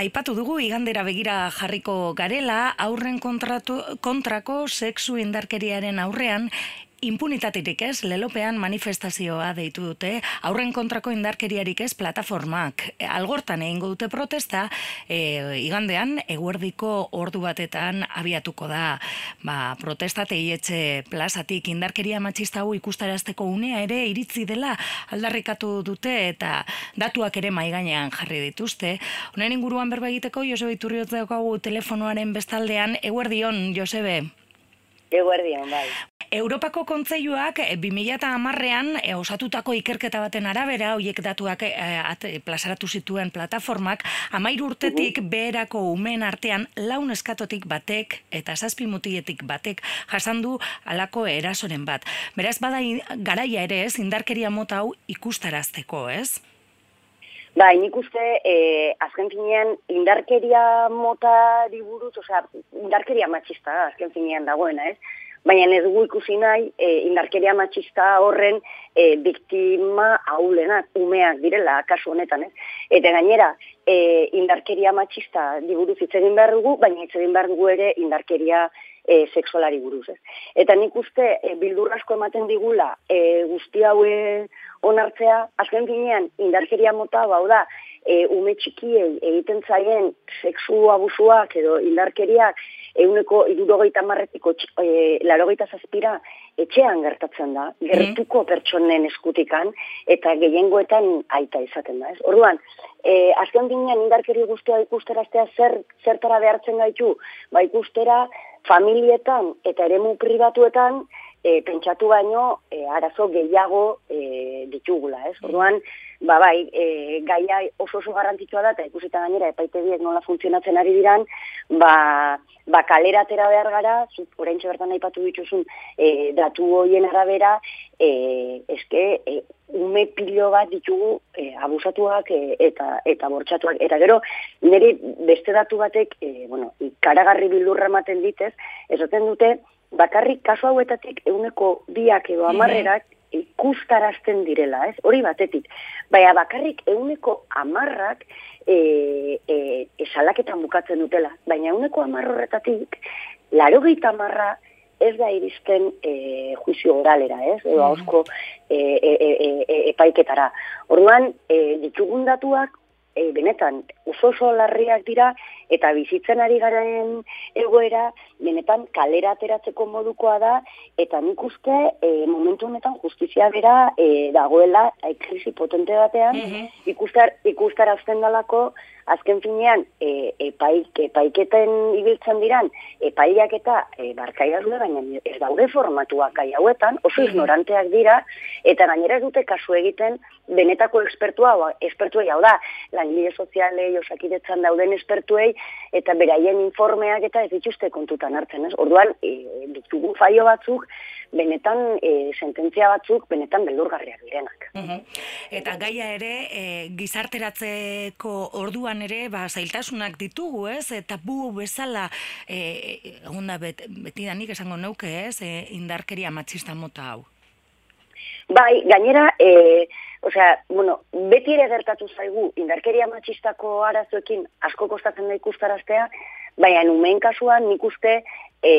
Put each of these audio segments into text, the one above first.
aipatu dugu igandera begira jarriko garela, aurren kontratu, kontrako sexu indarkeriaren aurrean, impunitaterik ez, lelopean manifestazioa deitu dute, aurren kontrako indarkeriarik ez plataformak. Algortan egingo dute protesta, e, igandean, eguerdiko ordu batetan abiatuko da ba, protesta teietxe plazatik indarkeria matxista hau ikustarazteko unea ere iritzi dela aldarrikatu dute eta datuak ere maiganean jarri dituzte. Honen inguruan berba egiteko, Josebe Iturriotzeko telefonoaren bestaldean, eguerdion, Josebe? Eguerdion, bai. Europako kontzeiuak 2000 eta amarrean e, osatutako ikerketa baten arabera, hoiek datuak e, at, plazaratu zituen plataformak, amairu urtetik beherako umen artean laun eskatotik batek eta zazpi mutietik batek jasandu alako erasoren bat. Beraz, bada garaia ere ez, indarkeria mota hau ikustarazteko, ez? Ba, nik uste, eh, azken finean, indarkeria mota diburuz, osea, indarkeria matxista, azken finean dagoena, ez? Baina ez dugu ikusi nahi e, indarkeria matxista horren e, biktima haulenak, umeak direla, kasu honetan, ez? Eta gainera, e, indarkeria matxista diguruz hitz egin behar dugu, baina hitz egin behar dugu ere indarkeria e, seksualari buruz, ez? Eta nik uste, e, bildurrasko ematen digula, e, guzti haue onartzea, azken finean, indarkeria mota, bau da, e, ume txikiei egiten zaien sexu abusuak edo indarkeriak euneko irurogeita marretiko e, larogeita zazpira etxean gertatzen da, mhm. gertuko pertsonen eskutikan, eta gehiengoetan aita izaten da. Ez? Orduan, e, azken dinean indarkeri guztia ikusteraztea zer, zertara behartzen gaitu, ba ikustera familietan eta eremu pribatuetan e, pentsatu baino e, arazo gehiago e, ditugula, ez? Orduan, ba bai, e, gaia oso oso garrantzitsua da, eta ikusita gainera epaitegiek nola funtzionatzen ari diran, ba, ba kalera atera behar gara, orain bertan aipatu dituzun e, datu hoien arabera, e, eske, e, ume pilo bat ditugu e, abusatuak e, eta eta bortxatuak. Eta gero, niri beste datu batek, e, bueno, karagarri bildurra ematen ditez, esaten dute, bakarrik kasu hauetatik euneko biak edo amarrerak ikustarazten direla, ez? Hori batetik. Baina bakarrik euneko amarrak e, e, esalaketan bukatzen dutela. Baina euneko amarrorretatik, laro amarra ez da iristen e, juizio oralera, ez? Edo hausko e, e, e, e, epaiketara. Orduan, e, ditugun datuak e, benetan oso oso larriak dira eta bizitzen ari garen egoera benetan kalera ateratzeko modukoa da eta nik uste e, momentu honetan justizia bera e, dagoela e, krisi potente batean mm -hmm. ikustar, ikustarazten dalako azken finean e, epaik, epaiketen ibiltzen diran epaiak eta e, barkai baina ez daude formatuak gai hauetan, oso ignoranteak dira eta gainera ez dute kasu egiten benetako ekspertua, o, ekspertuei hau da, langile sozialei, osakidetzan dauden espertuei, eta beraien informeak eta ez dituzte kontutan hartzen, ez? Orduan, e, ditugu faio batzuk, benetan e, sententzia batzuk benetan beldurgarriak direnak. Eta gaia ere e, gizarteratzeko orduan ere ba zailtasunak ditugu, ez? Eta bu bezala eh onda bet, betidanik esango neuke, ez? E, indarkeria matxista mota hau. Bai, gainera eh Osea, bueno, beti ere gertatu zaigu indarkeria matxistako arazoekin asko kostatzen da ikustaraztea, baina numen kasuan nik uste e,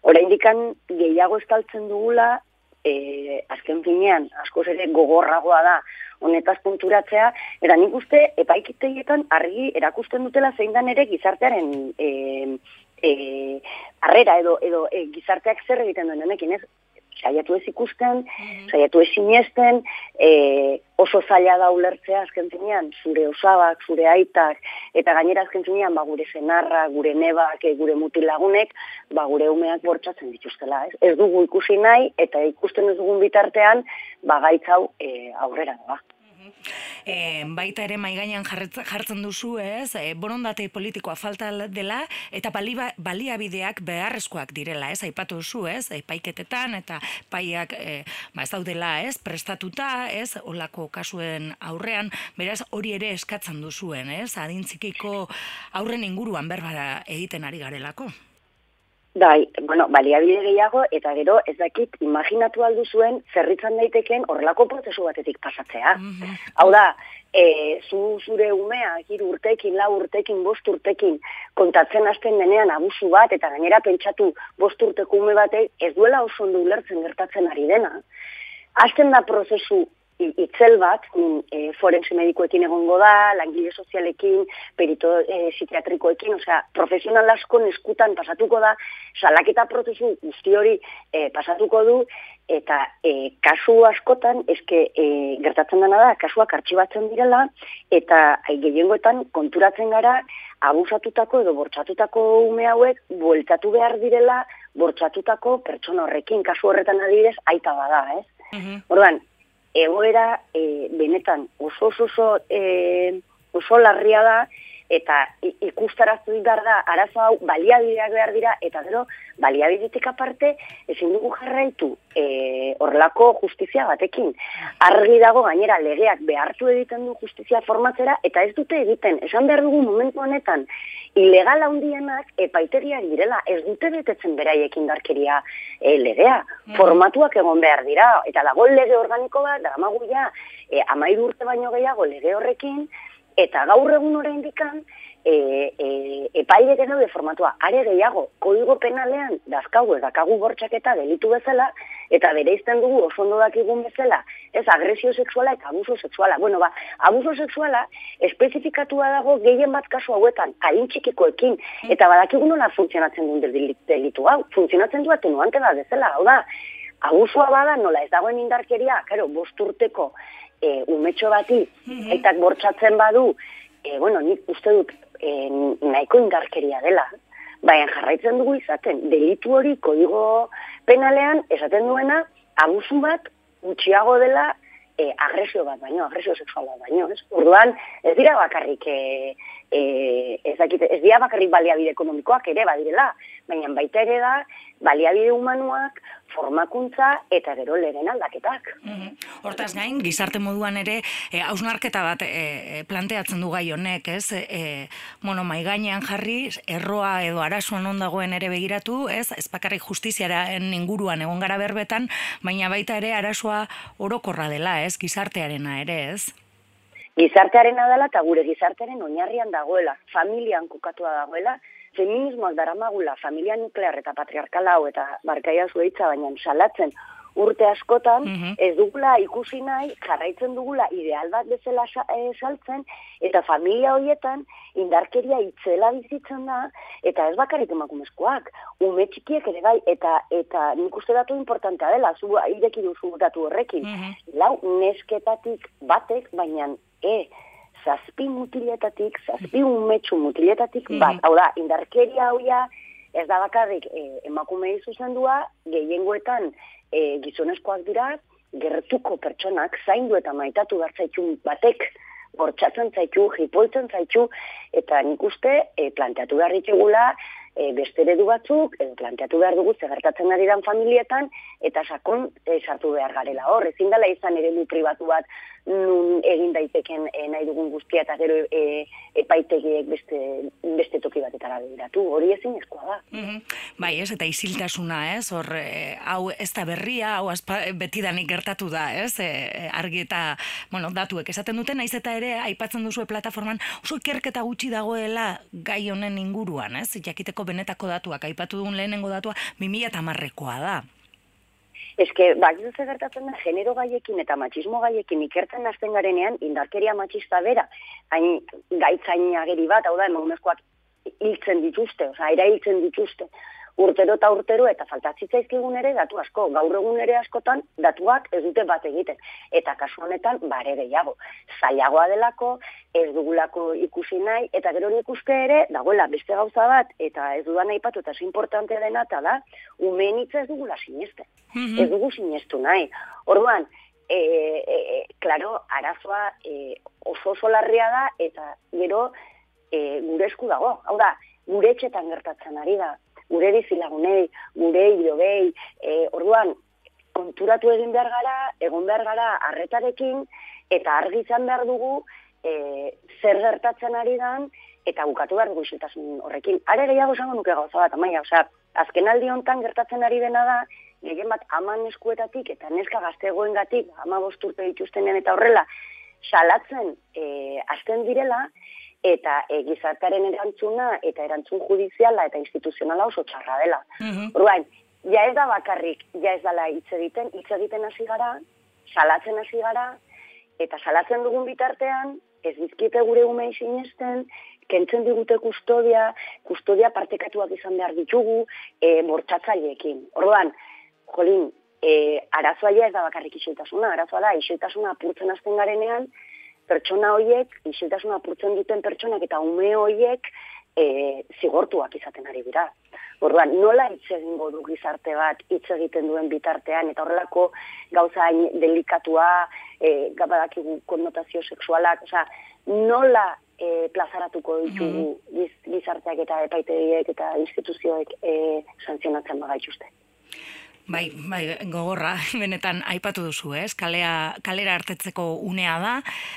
oraindikan gehiago estaltzen dugula e, azken finean asko ere gogorragoa da honetaz punturatzea, eta nik uste epaikitegietan argi erakusten dutela zein dan ere gizartearen e, e, arrera edo, edo e, gizarteak zer egiten duen honekin, ez? Saiatu ez ikusten, mm saiatu ez sinesten, e, oso zaila da ulertzea azken zinean, zure osabak, zure aitak, eta gainera azken zinean, ba, gure zenarra, gure nebak, e, gure mutilagunek, ba, gure umeak bortzatzen dituztela. Ez, ez dugu ikusi nahi, eta ikusten ez dugun bitartean, ba, gaitzau e, aurrera da e, baita ere maigainan jartzen duzu, ez? E, borondate politikoa falta dela eta baliba, baliabideak beharrezkoak direla, ez? Aipatu duzu, ez? Epaiketetan eta paiak e, ba ez daudela, ez? Prestatuta, ez? Olako kasuen aurrean, beraz hori ere eskatzen duzuen, ez? Adintzikiko aurren inguruan berbara egiten ari garelako. Bai, bueno, baliabide gehiago, eta gero, ez dakit, imaginatu aldu zuen, zerritzan daiteken horrelako prozesu batetik pasatzea. Mhm. Hau da, e, zu zure umea, hiru urtekin, lau urtekin, bost urtekin, kontatzen hasten denean abusu bat, eta gainera pentsatu bost urteko ume batek, ez duela oso ondo ulertzen gertatzen ari dena. Hasten da prozesu itzel bat, mm, e, forense medikoekin egongo da, langile sozialekin, perito e, psikiatrikoekin, osea, profesional asko eskutan pasatuko da, salaketa prozesu guzti hori e, pasatuko du, eta e, kasu askotan, eske e, gertatzen dena da, kasuak artxibatzen direla, eta ai, gehiengoetan konturatzen gara, abusatutako edo bortsatutako ume hauek bueltatu behar direla bortsatutako pertsona horrekin, kasu horretan adibidez, aita bada, ez? Mhm. Orduan, egoera e, benetan oso oso oso, e, oso larria da eta i- ikustaraztu behar da arazo hau baliabideak behar dira eta gero baliabidetik aparte ezin dugu jarraitu e, horrelako justizia batekin. Argi dago gainera legeak behartu egiten du justizia formatzera eta ez dute egiten. Esan behar dugu momentu honetan ilegal handienak epaitegiak direla, ez dute betetzen beraiek indarkeria e, legea. Formatuak egon behar dira, eta dago lege organiko bat, daramagu ja, e, amairu urte baino gehiago lege horrekin, eta gaur egun oraindikan e, e, epailek ez daude formatua are gehiago kodigo penalean dazkagu ez dakagu bortxaketa delitu bezala eta bereizten dugu oso ondo dakigun bezala ez agresio sexuala eta abuso sexuala. Bueno ba abuso sexuala espezifikatua dago gehien bat kasu hauetan adin txikikoekin eta badakigu nola funtzionatzen duen deli- delitu hau. Funtzionatzen du atenuante bat bezala hau da abusua bada nola ez dagoen indarkeria claro bost urteko e, umetxo bati aitak bortsatzen badu, e, bueno, nik uste dut e, nahiko indarkeria dela, baina jarraitzen dugu izaten, delitu hori kodigo penalean esaten duena abusu bat gutxiago dela e, agresio bat baino, agresio sexual bat baino, ez? Orduan, ez dira bakarrik e, e, ez, dakit, ez dira bakarrik baliabide ekonomikoak ere badirela, baina baita ere da baliabide humanuak, formakuntza eta gero lehen aldaketak. Mhm. Hortaz gain, gizarte moduan ere, e, hausnarketa bat e, planteatzen du gai honek, ez? E, bueno, mai gainean jarri, erroa edo arazoan on dagoen ere begiratu, ez? Ez bakarrik justiziaren inguruan egon gara berbetan, baina baita ere arazoa orokorra dela, ez? Gizartearena ere, ez? Gizartearena dela eta gure gizartearen oinarrian dagoela, familian kokatua dagoela, feminismoak daramagula, familia nuklear eta patriarkala hau eta barkaia zueitza baina salatzen urte askotan, Mhm. ez dugula ikusi nahi, jarraitzen dugula ideal bat bezala eh, saltzen, eta familia horietan indarkeria itzela bizitzen da, eta ez bakarrik emakumezkoak, ume txikiek ere bai, eta eta nik uste datu importantea dela, zu ireki duzu datu horrekin, Mhm. lau nesketatik batek, baina e, zazpi mutiletatik, zazpi umetxu mutiletatik bat. Mhm. Hau da, indarkeria hauia ez da bakarrik e, emakumei zuzendua, gehiengoetan e, gizonezkoak dira, gertuko pertsonak zaindu eta maitatu behar zaitu batek, bortxatzen zaitu, jipoltzen zaitu, eta nik uste e, planteatu behar ditugula, e, beste eredu batzuk, edo planteatu behar dugu zegertatzen ari dan familietan, eta sakon e, sartu behar garela hor. Ezin dela izan eredu pribatu bat nun egin daiteken e, nahi dugun guztia eta gero e, epaitegiek beste, beste toki batetara begiratu. Hori ezin da. Mhm. Bai, ez, eta isiltasuna, ez, hor, e, hau ez da berria, hau azpa, betidanik gertatu da, ez, e, argi eta, bueno, datuek esaten duten, naiz eta ere, aipatzen duzu plataforman, oso ikerketa gutxi dagoela gai honen inguruan, ez, jakiteko benetako datuak, aipatu dugun lehenengo datua, 2000 eta marrekoa da. Eske, bakizu ze gertatzen da, genero gaiekin eta matxismo gaiekin ikertzen hasten garenean, indarkeria matxista bera, hain gaitzain ageri bat, hau da, emakumezkoak hiltzen dituzte, oza, era hiltzen dituzte, urtero eta urtero, eta faltatzitzaizkigun ere datu asko, gaur egun ere askotan datuak ez dute bat egiten, eta kasu honetan bare gehiago. Zailagoa delako, ez dugulako ikusi nahi, eta gero nik uste ere, dagoela beste gauza bat, eta ez dudan aipatu, eta ez importante dena, eta da, umeen hitza ez dugula sinesten Mhm. ez dugu sinestu nahi. Orduan, e, e, e, klaro, arazoa e, oso oso larria da, eta gero e, gure esku dago. Hau da, gure etxetan gertatzen ari da, gure bizilagunei, gure hilobei, e, orduan, konturatu egin behar gara, egon behar gara arretarekin, eta argi izan behar dugu e, zer gertatzen ari dan, eta bukatu behar dugu horrekin. Are gehiago esango nuke gauza bat, amaia, osea, azken aldi hontan gertatzen ari dena da, gehien bat aman eskuetatik eta neska gaztegoen gatik, ama bosturpe dituztenean eta horrela, salatzen e, azten direla, eta e, gizartaren erantzuna eta erantzun judiziala eta instituzionala oso txarra dela. Mm ja ez da bakarrik, ja ez dala hitz egiten, hitz egiten hasi gara, salatzen hasi gara, eta salatzen dugun bitartean, ez bizkite gure umei sinesten, kentzen digute kustodia, kustodia partekatuak izan behar ditugu, e, bortxatzaileekin. Orduan, jolin, e, arazoa ez da bakarrik isiltasuna, arazoa da, isiltasuna apurtzen azten garenean, pertsona hoiek, isiltasuna apurtzen duten pertsonak eta ume hoiek, e, zigortuak izaten ari dira. Orduan, nola hitz egingo du gizarte bat hitz egiten duen bitartean eta horrelako gauza delikatua, eh gabadakigu konnotazio sexualak, osea, nola e, plazaratuko ditugu gizarteak eta epaitegiek eta instituzioek e, santzionatzen bagaituzte. Bai, bai, gogorra, benetan aipatu duzu, ez? Kalea, kalera hartetzeko unea da,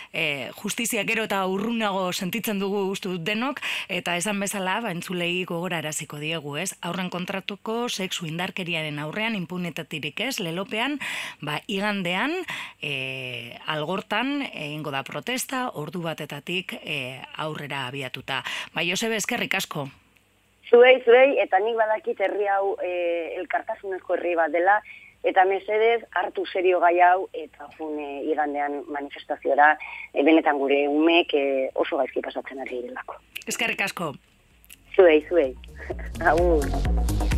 e, justizia gero eta urrunago sentitzen dugu ustu denok, eta esan bezala, ba, entzulei gogora eraziko diegu, ez? Aurren kontratuko sexu indarkeriaren aurrean impunitatirik ez, lelopean, ba, igandean, e, algortan, egingo da protesta, ordu batetatik e, aurrera abiatuta. Bai, Josebe, eskerrik asko. Zuei, zuei, eta nik badakit herri hau e, elkartasunezko herri bat dela, eta mesedez hartu serio gai hau, eta june igandean manifestaziora, e, benetan gure umek e, oso gaizki pasatzen ari direlako. Ezkerrik asko. Zuei, zuei. Agur.